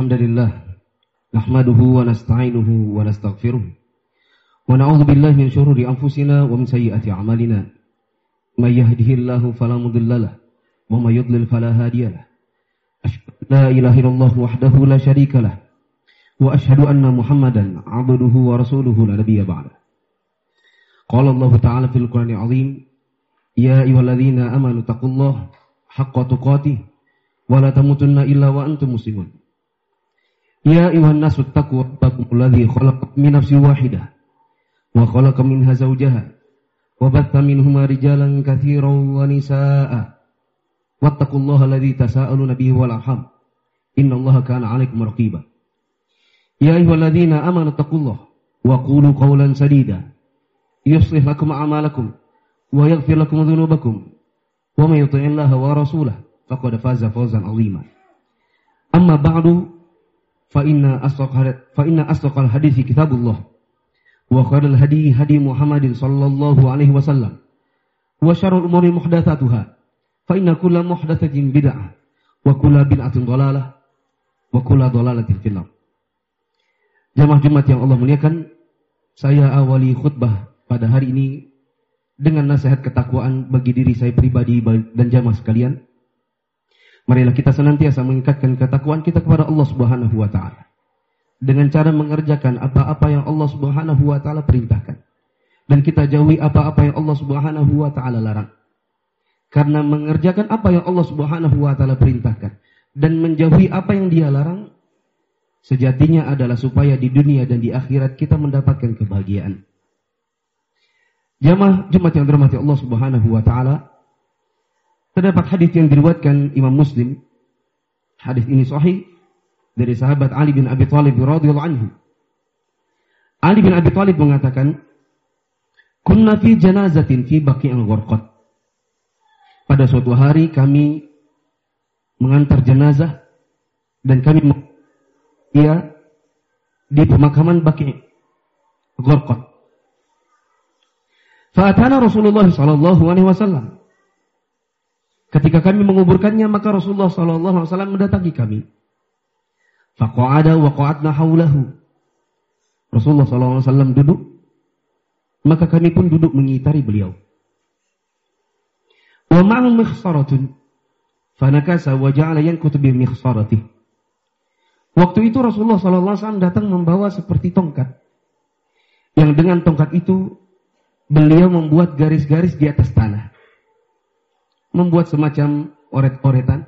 الحمد لله نحمده ونستعينه ونستغفره ونعوذ بالله من شرور أنفسنا ومن سيئات أعمالنا من يهده الله فلا مضل له ومن يضلل فلا هادي له أشهد لا إله إلا الله وحده لا شريك له وأشهد أن محمدا عبده ورسوله لا نبي بعده قال الله تعالى في القرآن العظيم يا أيها الذين آمنوا اتقوا الله حق تقاته ولا تموتن إلا وأنتم مسلمون Ya ayuhan Nasut taqwa rabbakum alladhi khalaqakum min nafsin wahidah wa khalaqa minha zawjaha wa batha minhuma rijalan katsiran wa nisaa'a wattaqullaha alladhi tasaaluna bihi wal arham innallaha kana 'alaykum raqiba Ya ayyuhalladhina amanu taqullaha wa qulu qawlan sadida yuslih lakum a'malakum wa yaghfir lakum dhunubakum wa may wa rasulahu faqad faza fawzan 'azima Amma ba'du fa inna asdaqal fa inna kitabullah. Wa khairul hadi hadi Muhammadin sallallahu alaihi wasallam. Wa syarrul umuri muhdatsatuha. Fa inna kulla muhdatsatin bid'ah. Wa kulla bid'atin dhalalah wa kulla dhalalatin fil Jamaah Jumat yang Allah muliakan, saya awali khutbah pada hari ini dengan nasihat ketakwaan bagi diri saya pribadi dan jamaah sekalian. Marilah kita senantiasa meningkatkan ketakwaan kita kepada Allah Subhanahu wa taala dengan cara mengerjakan apa-apa yang Allah Subhanahu wa taala perintahkan dan kita jauhi apa-apa yang Allah Subhanahu wa taala larang. Karena mengerjakan apa yang Allah Subhanahu wa taala perintahkan dan menjauhi apa yang Dia larang sejatinya adalah supaya di dunia dan di akhirat kita mendapatkan kebahagiaan. Jamaah Jumat yang dirahmati Allah Subhanahu wa taala. Terdapat hadis yang diriwayatkan Imam Muslim. Hadis ini sahih dari sahabat Ali bin Abi Thalib radhiyallahu anhu. Ali bin Abi Thalib mengatakan, "Kunna fi janazatin fi Baqi'il Gharqad." Pada suatu hari kami mengantar jenazah dan kami ia di pemakaman Baqi' Gharqad. Fa'atana Rasulullah sallallahu alaihi wasallam. Ketika kami menguburkannya maka Rasulullah sallallahu alaihi wasallam mendatangi kami. Faqa'ada wa qa'adna haulahu. Rasulullah sallallahu alaihi wasallam duduk maka kami pun duduk mengitari beliau. Wa ma'al mikhsaratun fanakasa wa ja'ala yankutu bi. Waktu itu Rasulullah sallallahu alaihi wasallam datang membawa seperti tongkat. Yang dengan tongkat itu beliau membuat garis-garis di atas tanah. Membuat semacam oret-oretan.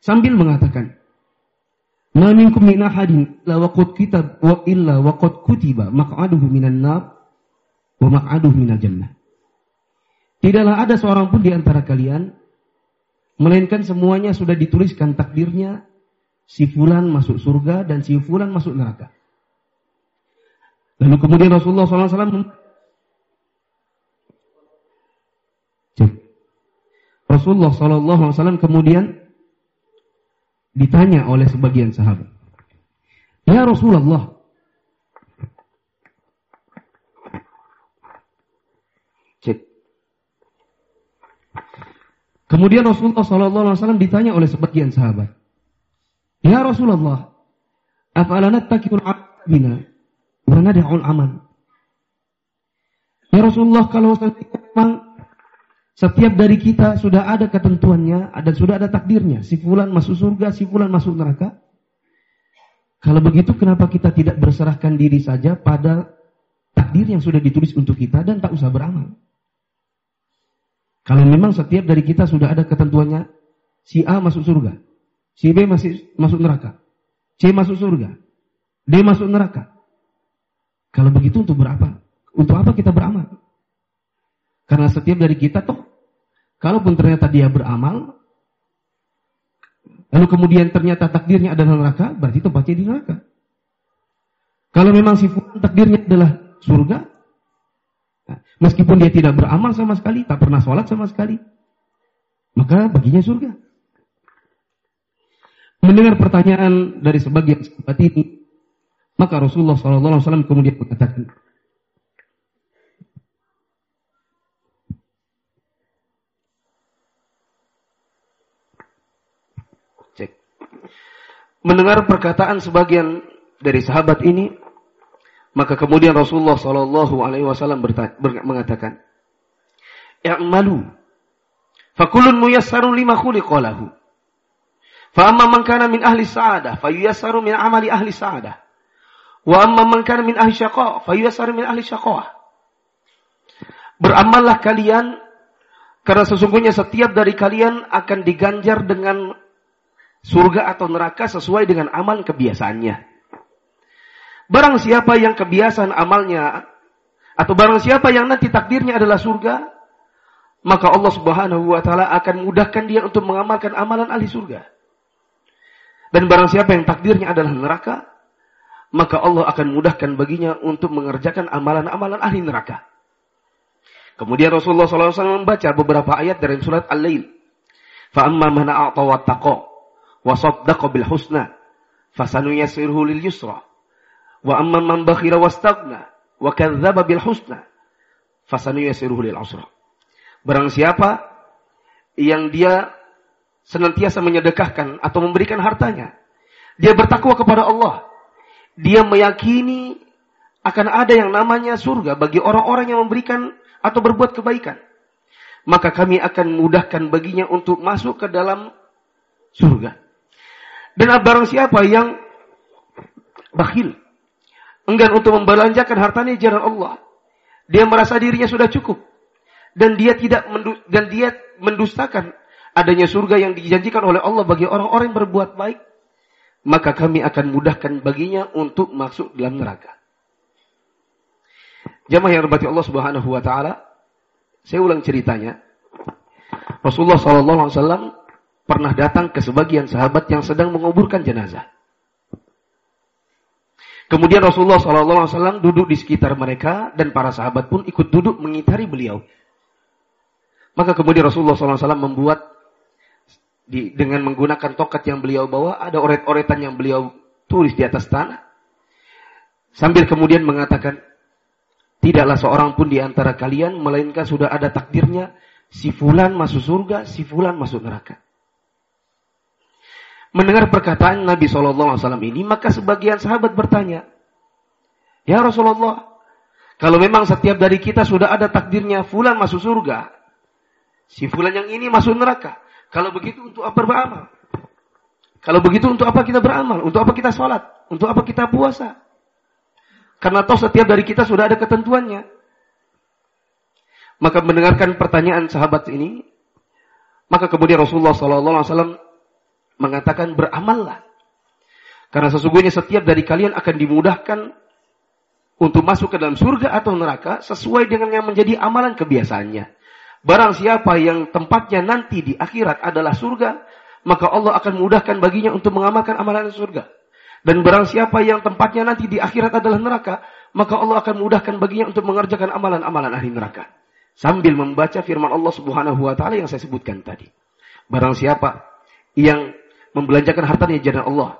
Sambil mengatakan, Ma minkum min ahadin la waqad kitab wa illa waqad kutiba maq'aduhu minan nar wa maq'aduhu minal jannah. Tidaklah ada seorang pun di antara kalian melainkan semuanya sudah dituliskan takdirnya si fulan masuk surga dan si fulan masuk neraka. Lalu kemudian Rasulullah SAW Rasulullah SAW kemudian ditanya oleh sebagian sahabat. Ya Rasulullah, cek. Kemudian Rasulullah SAW ditanya oleh sebagian sahabat. Ya Rasulullah, afala nattakil abina wa nad'ul aman. Ya Rasulullah, kalau memang setiap dari kita sudah ada ketentuannya dan sudah ada takdirnya. Si fulan masuk surga, si fulan masuk neraka. Kalau begitu kenapa kita tidak berserahkan diri saja pada takdir yang sudah ditulis untuk kita dan tak usah beramal. Kalau memang setiap dari kita sudah ada ketentuannya, si A masuk surga, si B masih masuk neraka, C masuk surga, D masuk neraka. Kalau begitu untuk berapa? Untuk apa kita beramal? Karena setiap dari kita toh Kalaupun ternyata dia beramal, lalu kemudian ternyata takdirnya adalah neraka, berarti tempatnya di neraka. Kalau memang si fulan takdirnya adalah surga, nah, meskipun dia tidak beramal sama sekali, tak pernah sholat sama sekali, maka baginya surga. Mendengar pertanyaan dari sebagian sahabat ini, maka Rasulullah SAW kemudian mengatakan, mendengar perkataan sebagian dari sahabat ini, maka kemudian Rasulullah Shallallahu Alaihi Wasallam mengatakan, "I'malu, fakulun muyassarun lima khuliqalahu." Fa amma man kana min ahli sa'adah, fayuyassaru min amali ahli sa'adah. Wa amma man kana min ahli syaqa, fayuyassaru min ahli syaqah. Beramallah kalian karena sesungguhnya setiap dari kalian akan diganjar dengan surga atau neraka sesuai dengan amal kebiasaannya. Barang siapa yang kebiasaan amalnya atau barang siapa yang nanti takdirnya adalah surga, maka Allah Subhanahu wa taala akan mudahkan dia untuk mengamalkan amalan ahli surga. Dan barang siapa yang takdirnya adalah neraka, maka Allah akan mudahkan baginya untuk mengerjakan amalan-amalan ahli neraka. Kemudian Rasulullah SAW membaca beberapa ayat dari surat Al-Lail. وصدق بالحسنى bil husna fasanu من بخل yusra. Wa بالحسنى man للعسرى barang siapa yang dia senantiasa menyedekahkan atau memberikan hartanya dia bertakwa kepada Allah. Dia meyakini akan ada yang namanya surga bagi orang-orang yang memberikan atau berbuat kebaikan. Maka kami akan mudahkan baginya untuk masuk ke dalam surga. Dan barang siapa yang bakhil, enggan untuk membelanjakan hartanya jalan Allah. Dia merasa dirinya sudah cukup dan dia tidak dan dia mendustakan adanya surga yang dijanjikan oleh Allah bagi orang-orang yang berbuat baik, maka kami akan mudahkan baginya untuk masuk dalam neraka. Jamaah yang berbakti Allah Subhanahu wa taala, saya ulang ceritanya. Rasulullah wasallam pernah datang ke sebagian sahabat yang sedang menguburkan jenazah. Kemudian Rasulullah SAW duduk di sekitar mereka dan para sahabat pun ikut duduk mengitari beliau. Maka kemudian Rasulullah SAW membuat di, dengan menggunakan tokat yang beliau bawa ada oret-oretan yang beliau tulis di atas tanah. Sambil kemudian mengatakan, tidaklah seorang pun di antara kalian melainkan sudah ada takdirnya si fulan masuk surga, si fulan masuk neraka mendengar perkataan Nabi Shallallahu Alaihi Wasallam ini, maka sebagian sahabat bertanya, Ya Rasulullah, kalau memang setiap dari kita sudah ada takdirnya fulan masuk surga, si fulan yang ini masuk neraka. Kalau begitu untuk apa beramal? Kalau begitu untuk apa kita beramal? Untuk apa kita sholat? Untuk apa kita puasa? Karena toh setiap dari kita sudah ada ketentuannya. Maka mendengarkan pertanyaan sahabat ini, maka kemudian Rasulullah SAW mengatakan beramallah. Karena sesungguhnya setiap dari kalian akan dimudahkan untuk masuk ke dalam surga atau neraka sesuai dengan yang menjadi amalan kebiasaannya. Barang siapa yang tempatnya nanti di akhirat adalah surga, maka Allah akan mudahkan baginya untuk mengamalkan amalan surga. Dan barang siapa yang tempatnya nanti di akhirat adalah neraka, maka Allah akan mudahkan baginya untuk mengerjakan amalan-amalan ahli neraka. Sambil membaca firman Allah Subhanahu wa taala yang saya sebutkan tadi. Barang siapa yang membelanjakan hartanya di jalan Allah.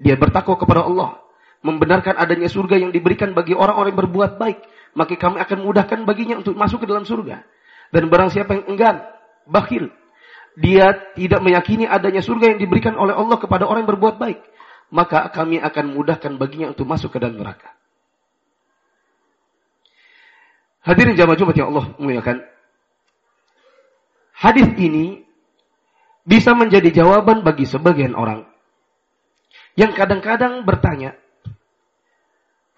Dia bertakwa kepada Allah. Membenarkan adanya surga yang diberikan bagi orang-orang yang berbuat baik. Maka kami akan mudahkan baginya untuk masuk ke dalam surga. Dan barang siapa yang enggan, bakhil. Dia tidak meyakini adanya surga yang diberikan oleh Allah kepada orang yang berbuat baik. Maka kami akan mudahkan baginya untuk masuk ke dalam neraka. Hadirin jamaah Jumat yang Allah muliakan. Hadis ini bisa menjadi jawaban bagi sebagian orang yang kadang-kadang bertanya,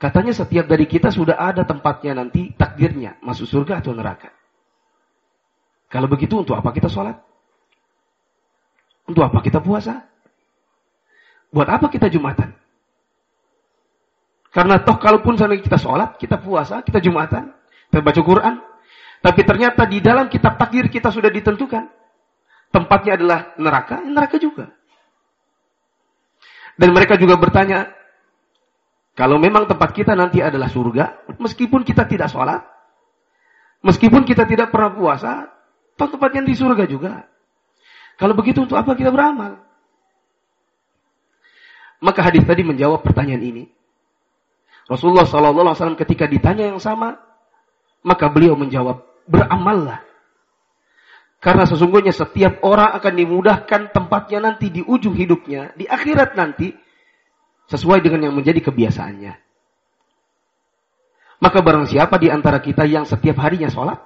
katanya setiap dari kita sudah ada tempatnya nanti takdirnya masuk surga atau neraka. Kalau begitu untuk apa kita sholat? Untuk apa kita puasa? Buat apa kita jumatan? Karena toh kalaupun misalnya kita sholat, kita puasa, kita jumatan, kita baca Quran, tapi ternyata di dalam kitab takdir kita sudah ditentukan tempatnya adalah neraka, ya neraka juga. Dan mereka juga bertanya, kalau memang tempat kita nanti adalah surga, meskipun kita tidak sholat, meskipun kita tidak pernah puasa, toh tempatnya di surga juga. Kalau begitu untuk apa kita beramal? Maka hadis tadi menjawab pertanyaan ini. Rasulullah SAW ketika ditanya yang sama, maka beliau menjawab, beramallah karena sesungguhnya setiap orang akan dimudahkan tempatnya nanti di ujung hidupnya, di akhirat nanti, sesuai dengan yang menjadi kebiasaannya. Maka barang siapa di antara kita yang setiap harinya sholat,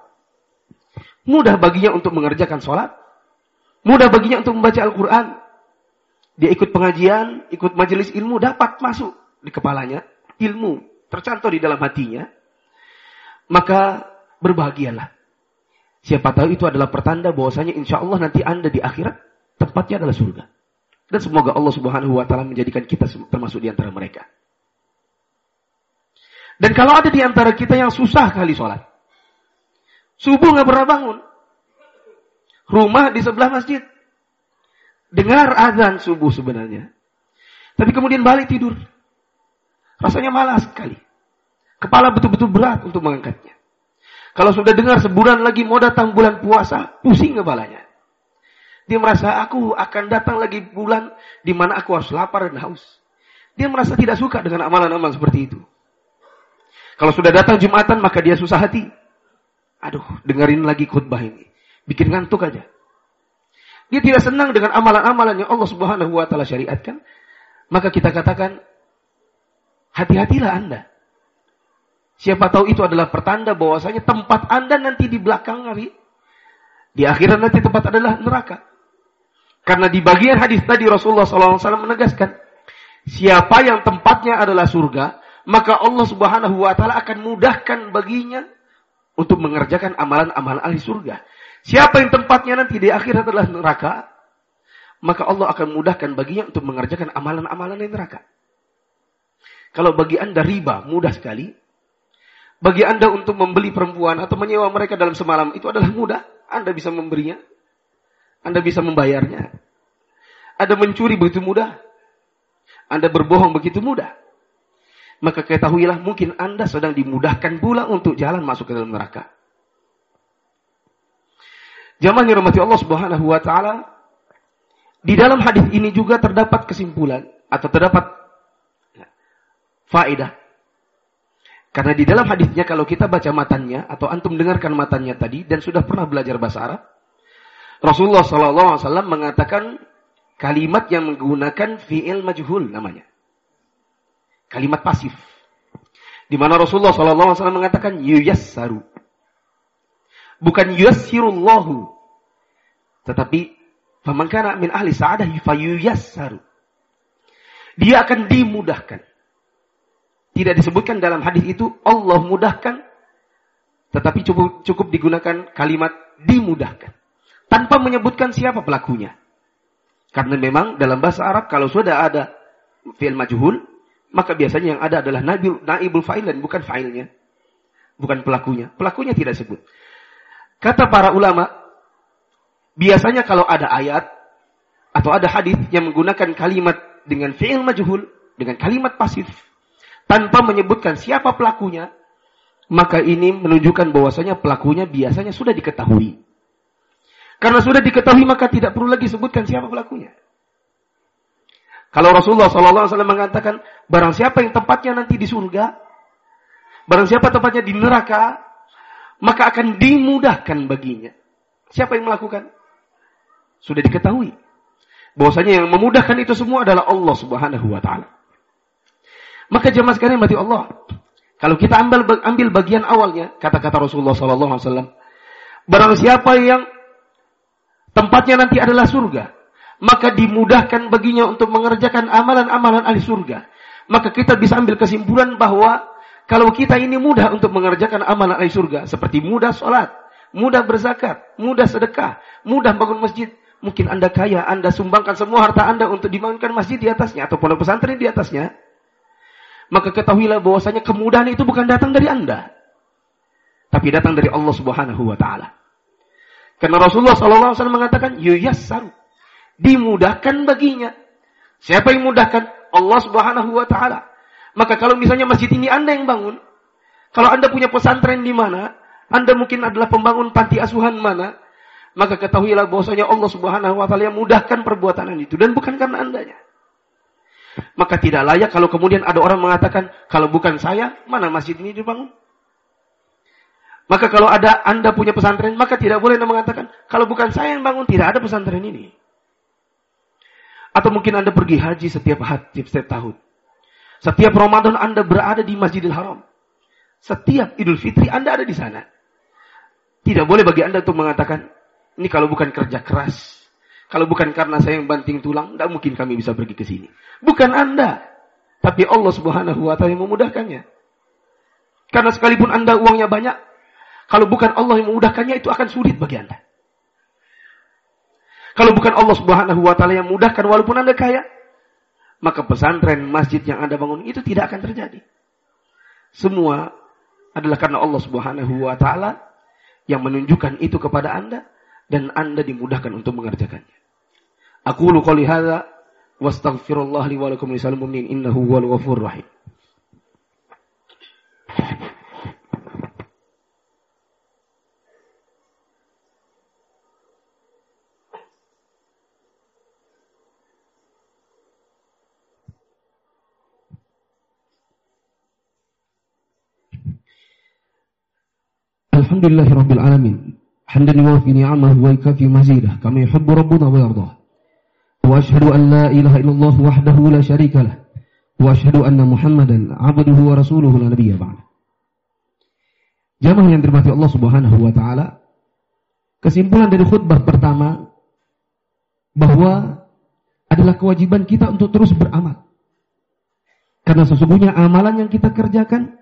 mudah baginya untuk mengerjakan sholat, mudah baginya untuk membaca Al-Quran, dia ikut pengajian, ikut majelis ilmu, dapat masuk di kepalanya, ilmu tercantol di dalam hatinya, maka berbahagialah. Siapa tahu itu adalah pertanda bahwasanya insya Allah nanti anda di akhirat tempatnya adalah surga. Dan semoga Allah subhanahu wa ta'ala menjadikan kita termasuk di antara mereka. Dan kalau ada di antara kita yang susah kali sholat. Subuh nggak pernah bangun. Rumah di sebelah masjid. Dengar azan subuh sebenarnya. Tapi kemudian balik tidur. Rasanya malas sekali. Kepala betul-betul berat untuk mengangkatnya. Kalau sudah dengar sebulan lagi mau datang bulan puasa, pusing kepalanya. Dia merasa aku akan datang lagi bulan di mana aku harus lapar dan haus. Dia merasa tidak suka dengan amalan-amalan seperti itu. Kalau sudah datang Jumatan maka dia susah hati. Aduh, dengerin lagi khutbah ini. Bikin ngantuk aja. Dia tidak senang dengan amalan-amalan yang Allah Subhanahu wa taala syariatkan. Maka kita katakan hati-hatilah Anda. Siapa tahu itu adalah pertanda bahwasanya tempat Anda nanti di belakang hari. Di akhirat nanti tempat adalah neraka. Karena di bagian hadis tadi Rasulullah SAW menegaskan. Siapa yang tempatnya adalah surga. Maka Allah subhanahu wa ta'ala akan mudahkan baginya. Untuk mengerjakan amalan-amalan ahli surga. Siapa yang tempatnya nanti di akhirat adalah neraka. Maka Allah akan mudahkan baginya untuk mengerjakan amalan-amalan neraka. Kalau bagi anda riba mudah sekali. Bagi Anda untuk membeli perempuan atau menyewa mereka dalam semalam itu adalah mudah. Anda bisa memberinya. Anda bisa membayarnya. Anda mencuri begitu mudah. Anda berbohong begitu mudah. Maka ketahuilah mungkin Anda sedang dimudahkan pula untuk jalan masuk ke dalam neraka. Jamaah yang rahmati Allah Subhanahu wa taala, di dalam hadis ini juga terdapat kesimpulan atau terdapat faedah karena di dalam hadisnya kalau kita baca matanya atau antum dengarkan matanya tadi dan sudah pernah belajar bahasa Arab, Rasulullah SAW mengatakan kalimat yang menggunakan fi'il majhul namanya. Kalimat pasif. Di mana Rasulullah SAW mengatakan yuyassaru. Bukan yuyassirullahu. Tetapi faman kana min ahli sa'adah fayuyassaru. Dia akan dimudahkan. Tidak disebutkan dalam hadis itu Allah mudahkan, tetapi cukup, cukup digunakan kalimat dimudahkan. Tanpa menyebutkan siapa pelakunya. Karena memang dalam bahasa Arab kalau sudah ada fi'il majhul, maka biasanya yang ada adalah naibul, naibul fa'il dan bukan fa'ilnya. Bukan pelakunya. Pelakunya tidak disebut. Kata para ulama, biasanya kalau ada ayat atau ada hadis yang menggunakan kalimat dengan fi'il majhul, dengan kalimat pasif, tanpa menyebutkan siapa pelakunya, maka ini menunjukkan bahwasanya pelakunya biasanya sudah diketahui. Karena sudah diketahui maka tidak perlu lagi sebutkan siapa pelakunya. Kalau Rasulullah SAW mengatakan, barang siapa yang tempatnya nanti di surga, barang siapa tempatnya di neraka, maka akan dimudahkan baginya. Siapa yang melakukan? Sudah diketahui. Bahwasanya yang memudahkan itu semua adalah Allah Subhanahu wa taala. Maka jemaah sekalian mati Allah. Kalau kita ambil ambil bagian awalnya, kata-kata Rasulullah sallallahu alaihi wasallam, barang siapa yang tempatnya nanti adalah surga, maka dimudahkan baginya untuk mengerjakan amalan-amalan ahli surga. Maka kita bisa ambil kesimpulan bahwa kalau kita ini mudah untuk mengerjakan amalan ahli surga, seperti mudah sholat, mudah berzakat, mudah sedekah, mudah bangun masjid, mungkin Anda kaya, Anda sumbangkan semua harta Anda untuk dibangunkan masjid di atasnya, atau pondok pesantren di atasnya, maka ketahuilah bahwasanya kemudahan itu bukan datang dari Anda. Tapi datang dari Allah Subhanahu wa taala. Karena Rasulullah SAW mengatakan, yuyassaru. Dimudahkan baginya. Siapa yang mudahkan? Allah Subhanahu wa taala. Maka kalau misalnya masjid ini Anda yang bangun, kalau Anda punya pesantren di mana, Anda mungkin adalah pembangun panti asuhan mana, maka ketahuilah bahwasanya Allah Subhanahu wa taala yang mudahkan perbuatan itu dan bukan karena Andanya. Maka tidak layak kalau kemudian ada orang mengatakan, kalau bukan saya, mana masjid ini dibangun? Maka kalau ada Anda punya pesantren, maka tidak boleh Anda mengatakan, kalau bukan saya yang bangun, tidak ada pesantren ini. Atau mungkin Anda pergi haji setiap haji, setiap tahun. Setiap Ramadan Anda berada di Masjidil Haram. Setiap Idul Fitri Anda ada di sana. Tidak boleh bagi Anda untuk mengatakan, ini kalau bukan kerja keras, kalau bukan karena saya yang banting tulang, tidak mungkin kami bisa pergi ke sini. Bukan Anda, tapi Allah Subhanahu wa taala yang memudahkannya. Karena sekalipun Anda uangnya banyak, kalau bukan Allah yang memudahkannya itu akan sulit bagi Anda. Kalau bukan Allah Subhanahu wa taala yang memudahkan walaupun Anda kaya, maka pesantren, masjid yang Anda bangun itu tidak akan terjadi. Semua adalah karena Allah Subhanahu wa taala yang menunjukkan itu kepada Anda dan Anda dimudahkan untuk mengerjakannya. أقول قولي هذا واستغفر الله لي ولكم لسائر المؤمنين إنه هو الغفور الرحيم. الحمد لله رب العالمين. حمدا يوافي نعمه ويكفي مزيده كما يحب ربنا ويرضاه. وأشهد أن لا إله إلا الله وحده لا شريك له وأشهد أن محمدا عبده ورسوله لا نبي بعد Jamaah yang dirahmati Allah Subhanahu wa taala, kesimpulan dari khutbah pertama bahwa adalah kewajiban kita untuk terus beramal. Karena sesungguhnya amalan yang kita kerjakan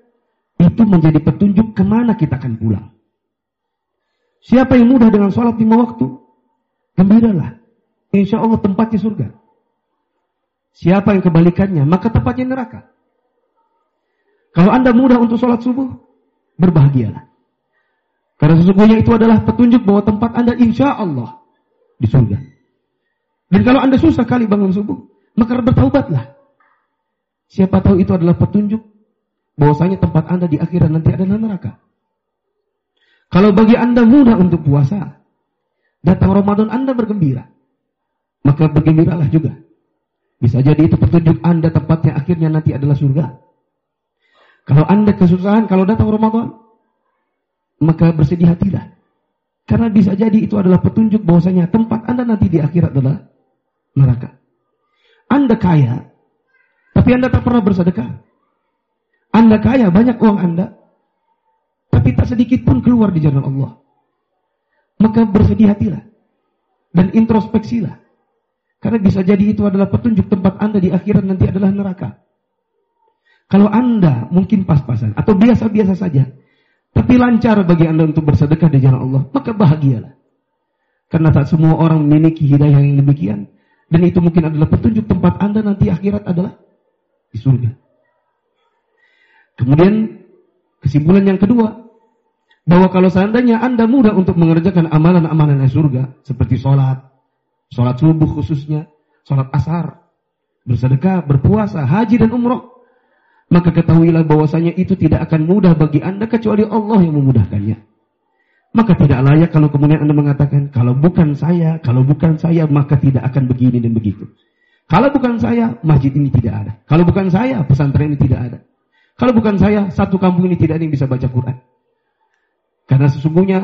itu menjadi petunjuk ke mana kita akan pulang. Siapa yang mudah dengan sholat lima waktu, gembiralah. Insya Allah tempatnya surga. Siapa yang kebalikannya, maka tempatnya neraka. Kalau anda mudah untuk sholat subuh, berbahagialah. Karena sesungguhnya itu adalah petunjuk bahwa tempat anda insya Allah di surga. Dan kalau anda susah kali bangun subuh, maka bertaubatlah. Siapa tahu itu adalah petunjuk bahwasanya tempat anda di akhirat nanti adalah neraka. Kalau bagi Anda mudah untuk puasa, datang Ramadan Anda bergembira. Maka bergembiralah juga. Bisa jadi itu petunjuk Anda tempatnya akhirnya nanti adalah surga. Kalau Anda kesusahan, kalau datang Ramadan, maka bersedih hatilah. Karena bisa jadi itu adalah petunjuk bahwasanya tempat Anda nanti di akhirat adalah neraka. Anda kaya, tapi Anda tak pernah bersedekah. Anda kaya, banyak uang Anda, tapi tak sedikit pun keluar di jalan Allah. Maka bersedih hatilah. Dan introspeksilah. Karena bisa jadi itu adalah petunjuk tempat Anda di akhirat nanti adalah neraka. Kalau Anda mungkin pas-pasan atau biasa-biasa saja, tapi lancar bagi Anda untuk bersedekah di jalan Allah, maka bahagialah. Karena tak semua orang memiliki hidayah yang demikian. Dan itu mungkin adalah petunjuk tempat Anda nanti akhirat adalah di surga. Kemudian kesimpulan yang kedua, bahwa kalau seandainya Anda mudah untuk mengerjakan amalan-amalan surga, seperti sholat, sholat subuh khususnya, sholat asar, bersedekah, berpuasa, haji dan umroh, maka ketahuilah bahwasanya itu tidak akan mudah bagi Anda kecuali Allah yang memudahkannya. Maka tidak layak kalau kemudian Anda mengatakan, kalau bukan saya, kalau bukan saya, maka tidak akan begini dan begitu. Kalau bukan saya, masjid ini tidak ada. Kalau bukan saya, pesantren ini tidak ada. Kalau bukan saya, satu kampung ini tidak ada yang bisa baca Quran. Karena sesungguhnya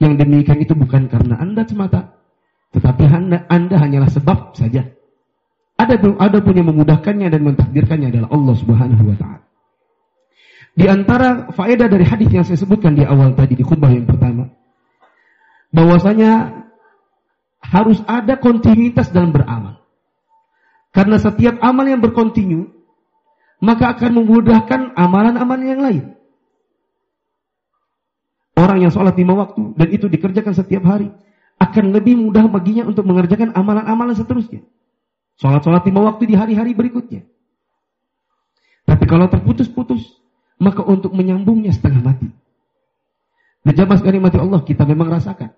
yang demikian itu bukan karena Anda semata, tetapi Anda, anda hanyalah sebab saja. Ada ada pun yang memudahkannya dan mentakdirkannya adalah Allah Subhanahu wa taala. Di antara faedah dari hadis yang saya sebutkan di awal tadi di khutbah yang pertama, bahwasanya harus ada kontinuitas dalam beramal. Karena setiap amal yang berkontinu, maka akan memudahkan amalan-amalan yang lain. Orang yang sholat lima waktu dan itu dikerjakan setiap hari akan lebih mudah baginya untuk mengerjakan amalan-amalan seterusnya. Sholat-sholat lima waktu di hari-hari berikutnya. Tapi kalau terputus-putus, maka untuk menyambungnya setengah mati. Berjamaah sekali mati Allah kita memang rasakan.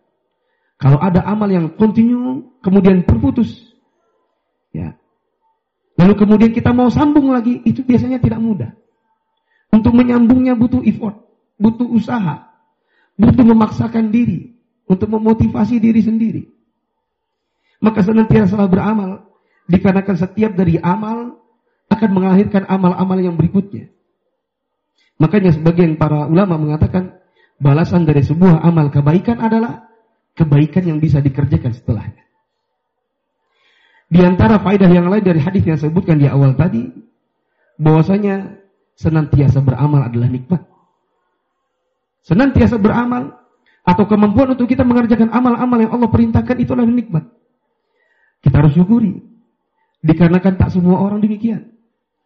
Kalau ada amal yang kontinu, kemudian terputus. Ya. Lalu kemudian kita mau sambung lagi, itu biasanya tidak mudah. Untuk menyambungnya butuh effort, butuh usaha, butuh memaksakan diri untuk memotivasi diri sendiri. Maka senantiasa beramal dikarenakan setiap dari amal akan melahirkan amal-amal yang berikutnya. Makanya sebagian para ulama mengatakan balasan dari sebuah amal kebaikan adalah kebaikan yang bisa dikerjakan setelahnya. Di antara faedah yang lain dari hadis yang saya sebutkan di awal tadi, bahwasanya senantiasa beramal adalah nikmat. Senantiasa beramal atau kemampuan untuk kita mengerjakan amal-amal yang Allah perintahkan itu adalah nikmat. Kita harus syukuri. Dikarenakan tak semua orang demikian.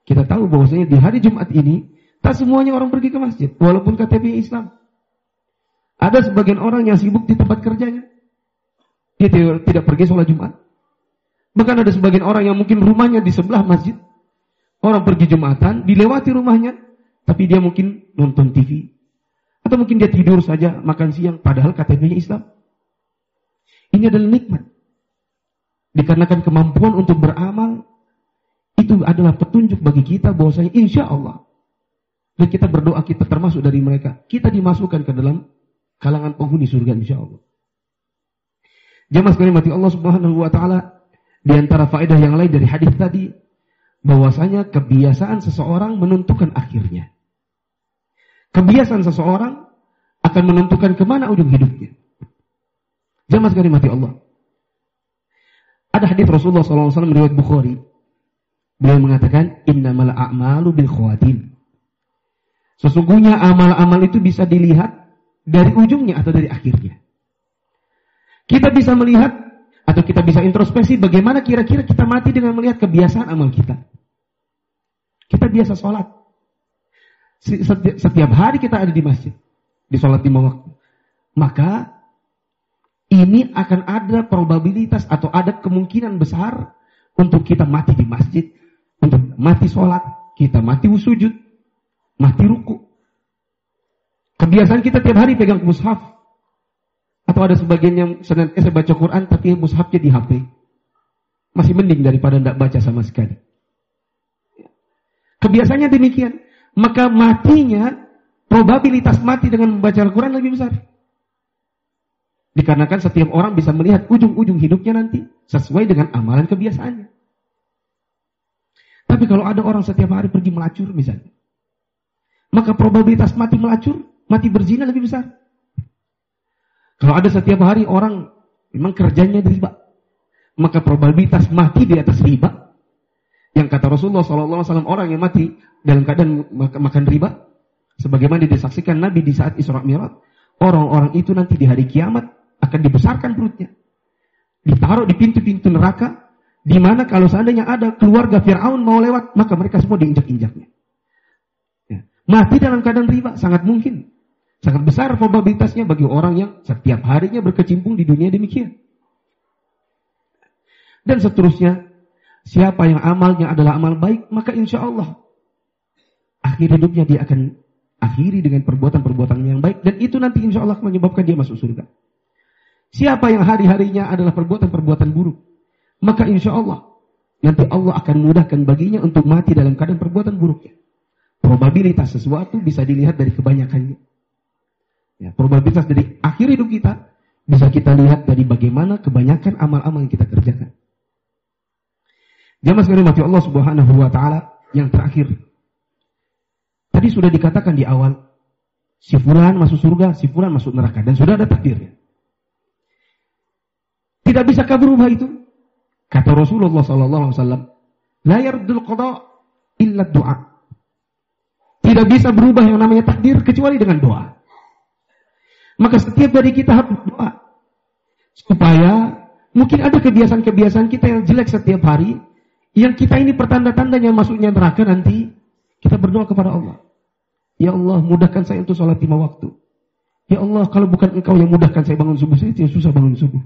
Kita tahu bahwasanya di hari Jumat ini tak semuanya orang pergi ke masjid walaupun KTP Islam. Ada sebagian orang yang sibuk di tempat kerjanya. Dia tidak pergi sholat Jumat. Bahkan ada sebagian orang yang mungkin rumahnya di sebelah masjid. Orang pergi Jumatan, dilewati rumahnya, tapi dia mungkin nonton TV. Atau mungkin dia tidur saja, makan siang, padahal KTP-nya Islam. Ini adalah nikmat. Dikarenakan kemampuan untuk beramal, itu adalah petunjuk bagi kita bahwasanya insya Allah. Dan kita berdoa kita termasuk dari mereka. Kita dimasukkan ke dalam kalangan penghuni surga insya Allah. Jamaah sekalian mati Allah Subhanahu wa taala di antara faedah yang lain dari hadis tadi, bahwasanya kebiasaan seseorang menentukan akhirnya. Kebiasaan seseorang akan menentukan ke mana ujung hidupnya. Jamaah sekalian mati Allah. Ada hadis Rasulullah SAW riwayat Bukhari. Beliau mengatakan, Innamal a'malu bil khawatim. Sesungguhnya amal-amal itu bisa dilihat dari ujungnya atau dari akhirnya. Kita bisa melihat atau kita bisa introspeksi bagaimana kira-kira kita mati dengan melihat kebiasaan amal kita. Kita biasa sholat. Setiap, hari kita ada di masjid. Di sholat lima waktu. Maka ini akan ada probabilitas atau ada kemungkinan besar untuk kita mati di masjid. Untuk mati sholat. Kita mati sujud. Mati ruku. Kebiasaan kita tiap hari pegang mushaf. Atau ada sebagian yang senantiasa baca Quran tapi mushafnya di HP. Masih mending daripada tidak baca sama sekali. Kebiasaannya demikian. Maka matinya, probabilitas mati dengan membaca Al-Quran lebih besar. Dikarenakan setiap orang bisa melihat ujung-ujung hidupnya nanti sesuai dengan amalan kebiasaannya. Tapi kalau ada orang setiap hari pergi melacur misalnya, maka probabilitas mati melacur, mati berzina lebih besar. Kalau ada setiap hari orang memang kerjanya riba, maka probabilitas mati di atas riba. Yang kata Rasulullah SAW orang yang mati dalam keadaan makan riba, sebagaimana disaksikan Nabi di saat Isra Mi'raj, orang-orang itu nanti di hari kiamat akan dibesarkan perutnya, ditaruh di pintu-pintu neraka, di mana kalau seandainya ada keluarga Fir'aun mau lewat, maka mereka semua diinjak-injaknya. Ya. Mati dalam keadaan riba sangat mungkin. Sangat besar probabilitasnya bagi orang yang setiap harinya berkecimpung di dunia demikian. Dan seterusnya, siapa yang amalnya adalah amal baik, maka insya Allah akhir hidupnya dia akan akhiri dengan perbuatan-perbuatan yang baik. Dan itu nanti insya Allah menyebabkan dia masuk surga. Siapa yang hari-harinya adalah perbuatan-perbuatan buruk, maka insya Allah nanti Allah akan mudahkan baginya untuk mati dalam keadaan perbuatan buruknya. Probabilitas sesuatu bisa dilihat dari kebanyakannya. Ya, probabilitas dari akhir hidup kita bisa kita lihat dari bagaimana kebanyakan amal-amal yang kita kerjakan. Jamaah sekalian mati Allah Subhanahu wa taala yang terakhir. Tadi sudah dikatakan di awal si fulan masuk surga, si fulan masuk neraka dan sudah ada takdirnya. Tidak bisa berubah itu. Kata Rasulullah sallallahu alaihi wasallam, "La yardul qada illa doa." Tidak bisa berubah yang namanya takdir kecuali dengan doa. Maka setiap dari kita harus berdoa. Supaya mungkin ada kebiasaan-kebiasaan kita yang jelek setiap hari. Yang kita ini pertanda-tandanya masuknya neraka nanti. Kita berdoa kepada Allah. Ya Allah mudahkan saya untuk sholat lima waktu. Ya Allah kalau bukan engkau yang mudahkan saya bangun subuh. Saya susah bangun subuh.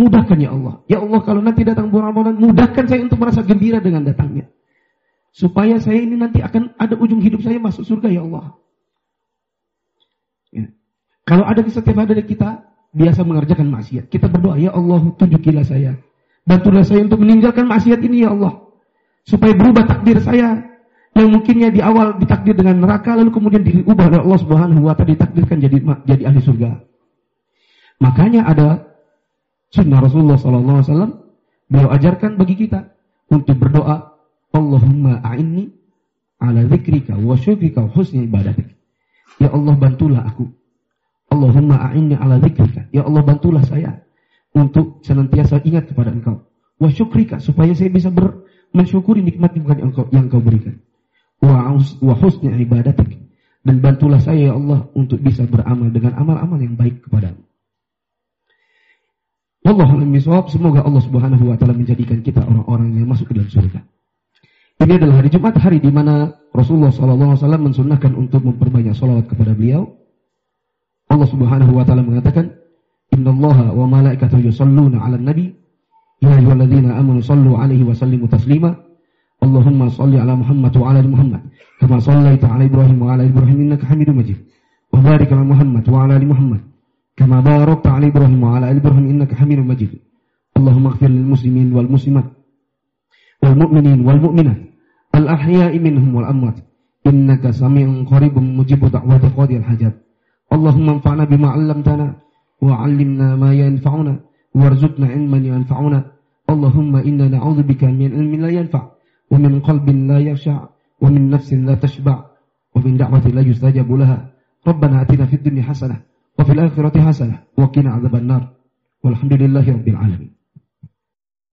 Mudahkan ya Allah. Ya Allah kalau nanti datang bulan Ramadan. Mudahkan saya untuk merasa gembira dengan datangnya. Supaya saya ini nanti akan ada ujung hidup saya masuk surga ya Allah. Ya. Kalau ada di setiap ada kita biasa mengerjakan maksiat, kita berdoa, ya Allah tunjukilah saya. Bantulah saya untuk meninggalkan maksiat ini ya Allah. Supaya berubah takdir saya yang mungkinnya di awal ditakdir dengan neraka lalu kemudian diubah oleh Allah Subhanahu wa taala ditakdirkan jadi jadi ahli surga. Makanya ada sunnah Rasulullah sallallahu alaihi wasallam beliau ajarkan bagi kita untuk berdoa Allahumma a'inni ala dzikrika wa syukrika husni ibadatik. Ya Allah bantulah aku Allahumma a'inni ala zikrika. Ya Allah bantulah saya untuk senantiasa ingat kepada engkau. Wa syukrika supaya saya bisa ber, mensyukuri nikmat-nikmat yang engkau, yang engkau berikan. wa husni ibadatik dan bantulah saya ya Allah untuk bisa beramal dengan amal-amal yang baik kepadamu. Allah semoga Allah Subhanahu wa taala menjadikan kita orang-orang yang masuk ke dalam surga. Ini adalah hari Jumat, hari di mana Rasulullah SAW mensunahkan untuk memperbanyak salawat kepada beliau. Allah Subhanahu wa taala mengatakan, "Inna Allah wa malaikatahu yusalluna 'alan nabi, ya ayyuhalladzina amanu sallu 'alaihi wa sallimu taslima." Allahumma salli ala Muhammad wa ala Muhammad kama sallaita ala Ibrahim wa ala Ibrahim innaka Hamidum Majid. Wa barik ala Muhammad wa ala Muhammad kama barakta ala Ibrahim wa ala Ibrahim innaka Hamidum Majid. Allahumma ighfir muslimin wal muslimat wal mu'minin wal mu'minat al ahya'i minhum wal amwat innaka sami'un qaribun mujibu da'wati qadil hajat. Allahumma bima 'allamtana wa 'allimna ma warzuqna ilman yanfa'una. Allahumma inna na'udzubika min ilmin la yanfa' ومن قلب لا يخشع ومن نفس لا تشبع ومن دعوة لا يستجاب لها. ربنا أتنا في الدنيا حسنة وفي الآخرة حسنة وقنا عذاب النار. والحمد لله رب العالمين.